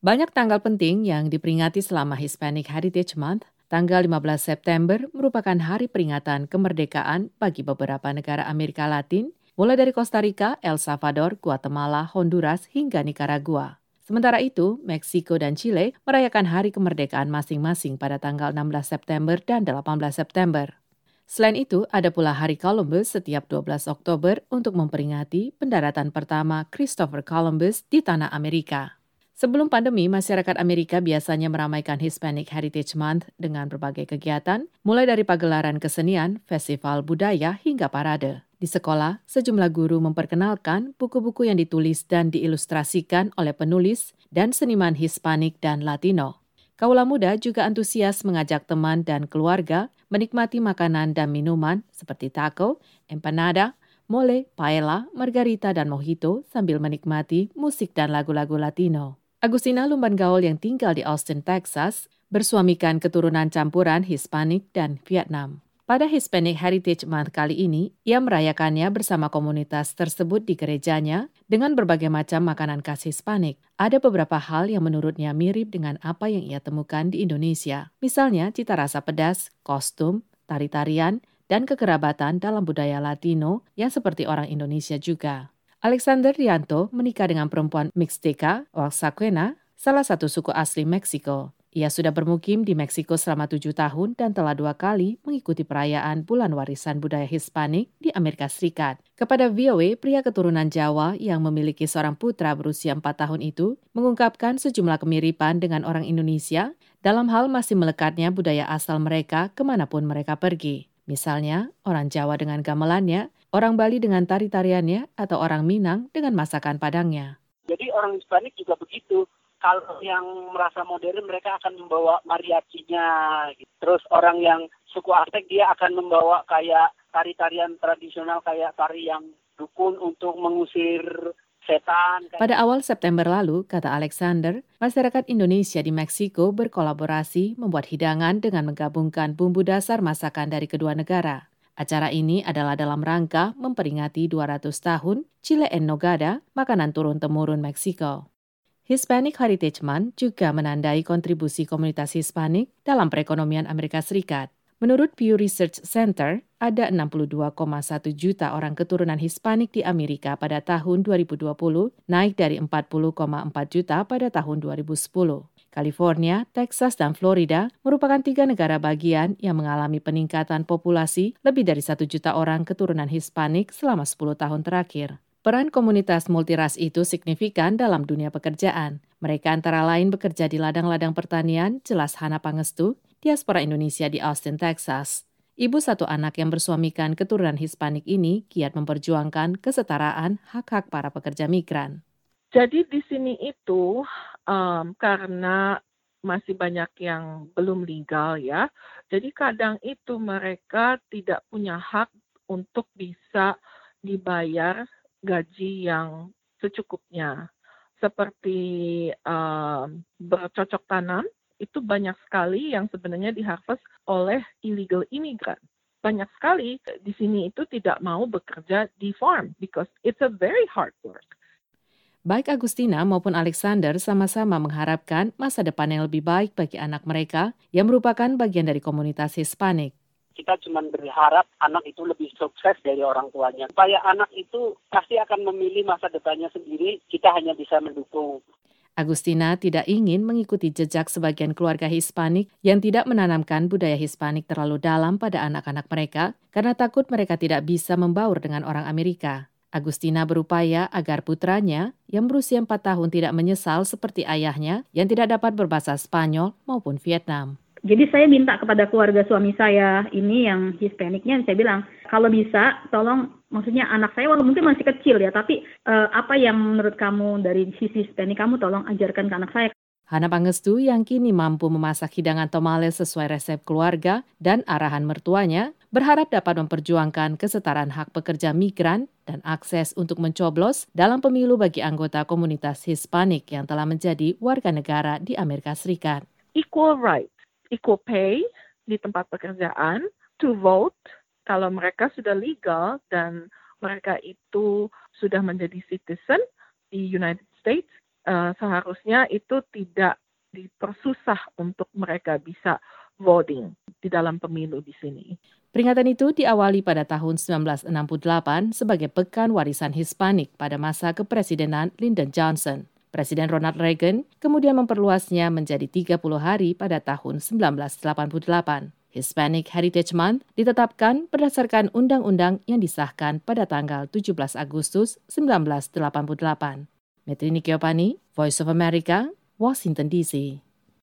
Banyak tanggal penting yang diperingati selama Hispanic Heritage Month. Tanggal 15 September merupakan hari peringatan kemerdekaan bagi beberapa negara Amerika Latin, mulai dari Costa Rica, El Salvador, Guatemala, Honduras, hingga Nicaragua. Sementara itu, Meksiko dan Chile merayakan hari kemerdekaan masing-masing pada tanggal 16 September dan 18 September. Selain itu, ada pula Hari Columbus setiap 12 Oktober untuk memperingati pendaratan pertama Christopher Columbus di tanah Amerika. Sebelum pandemi, masyarakat Amerika biasanya meramaikan Hispanic Heritage Month dengan berbagai kegiatan, mulai dari pagelaran kesenian, festival budaya, hingga parade. Di sekolah, sejumlah guru memperkenalkan buku-buku yang ditulis dan diilustrasikan oleh penulis dan seniman Hispanik dan Latino. Kaula muda juga antusias mengajak teman dan keluarga menikmati makanan dan minuman seperti taco, empanada, mole, paella, margarita, dan mojito sambil menikmati musik dan lagu-lagu Latino. Agustina Lumban Gaul yang tinggal di Austin, Texas, bersuamikan keturunan campuran Hispanik dan Vietnam. Pada Hispanic Heritage Month kali ini, ia merayakannya bersama komunitas tersebut di gerejanya dengan berbagai macam makanan khas Hispanik. Ada beberapa hal yang menurutnya mirip dengan apa yang ia temukan di Indonesia. Misalnya cita rasa pedas, kostum, tari-tarian, dan kekerabatan dalam budaya Latino yang seperti orang Indonesia juga. Alexander Rianto menikah dengan perempuan Mixteca, Oaxaquena, salah satu suku asli Meksiko. Ia sudah bermukim di Meksiko selama tujuh tahun dan telah dua kali mengikuti perayaan Bulan Warisan Budaya Hispanik di Amerika Serikat. Kepada VOA, pria keturunan Jawa yang memiliki seorang putra berusia empat tahun itu mengungkapkan sejumlah kemiripan dengan orang Indonesia dalam hal masih melekatnya budaya asal mereka ke mana pun mereka pergi. Misalnya, orang Jawa dengan gamelannya orang Bali dengan tari-tariannya, atau orang Minang dengan masakan Padangnya. Jadi orang Hispanik juga begitu. Kalau yang merasa modern mereka akan membawa mariachinya. Gitu. Terus orang yang suku Aztec dia akan membawa kayak tari-tarian tradisional kayak tari yang dukun untuk mengusir setan. Pada awal September lalu, kata Alexander, masyarakat Indonesia di Meksiko berkolaborasi membuat hidangan dengan menggabungkan bumbu dasar masakan dari kedua negara. Acara ini adalah dalam rangka memperingati 200 tahun Chile en Nogada, makanan turun-temurun Meksiko. Hispanic Heritage Month juga menandai kontribusi komunitas Hispanik dalam perekonomian Amerika Serikat. Menurut Pew Research Center, ada 62,1 juta orang keturunan Hispanik di Amerika pada tahun 2020, naik dari 40,4 juta pada tahun 2010. California, Texas, dan Florida merupakan tiga negara bagian yang mengalami peningkatan populasi lebih dari satu juta orang keturunan Hispanik selama 10 tahun terakhir. Peran komunitas multiras itu signifikan dalam dunia pekerjaan. Mereka antara lain bekerja di ladang-ladang pertanian, jelas Hana Pangestu, diaspora Indonesia di Austin, Texas. Ibu satu anak yang bersuamikan keturunan Hispanik ini giat memperjuangkan kesetaraan hak-hak para pekerja migran. Jadi di sini itu um, karena masih banyak yang belum legal ya. Jadi kadang itu mereka tidak punya hak untuk bisa dibayar gaji yang secukupnya. Seperti um, bercocok tanam itu banyak sekali yang sebenarnya diharvest oleh illegal immigrant. Banyak sekali di sini itu tidak mau bekerja di farm because it's a very hard work. Baik Agustina maupun Alexander sama-sama mengharapkan masa depan yang lebih baik bagi anak mereka yang merupakan bagian dari komunitas Hispanik. Kita cuma berharap anak itu lebih sukses dari orang tuanya. Supaya anak itu pasti akan memilih masa depannya sendiri, kita hanya bisa mendukung. Agustina tidak ingin mengikuti jejak sebagian keluarga Hispanik yang tidak menanamkan budaya Hispanik terlalu dalam pada anak-anak mereka karena takut mereka tidak bisa membaur dengan orang Amerika. Agustina berupaya agar putranya yang berusia 4 tahun tidak menyesal seperti ayahnya yang tidak dapat berbahasa Spanyol maupun Vietnam. Jadi saya minta kepada keluarga suami saya ini yang Hispaniknya, saya bilang kalau bisa tolong maksudnya anak saya walaupun mungkin masih kecil ya, tapi uh, apa yang menurut kamu dari sisi Hispanik kamu tolong ajarkan ke anak saya. Hana Pangestu yang kini mampu memasak hidangan tomales sesuai resep keluarga dan arahan mertuanya berharap dapat memperjuangkan kesetaraan hak pekerja migran dan akses untuk mencoblos dalam pemilu bagi anggota komunitas Hispanik yang telah menjadi warga negara di Amerika Serikat. Equal rights, equal pay di tempat pekerjaan, to vote kalau mereka sudah legal dan mereka itu sudah menjadi citizen di United States, uh, seharusnya itu tidak dipersusah untuk mereka bisa voting di dalam pemilu di sini. Peringatan itu diawali pada tahun 1968 sebagai Pekan Warisan Hispanik pada masa kepresidenan Lyndon Johnson. Presiden Ronald Reagan kemudian memperluasnya menjadi 30 hari pada tahun 1988. Hispanic Heritage Month ditetapkan berdasarkan undang-undang yang disahkan pada tanggal 17 Agustus 1988. Metrini Kiopani, Voice of America, Washington DC.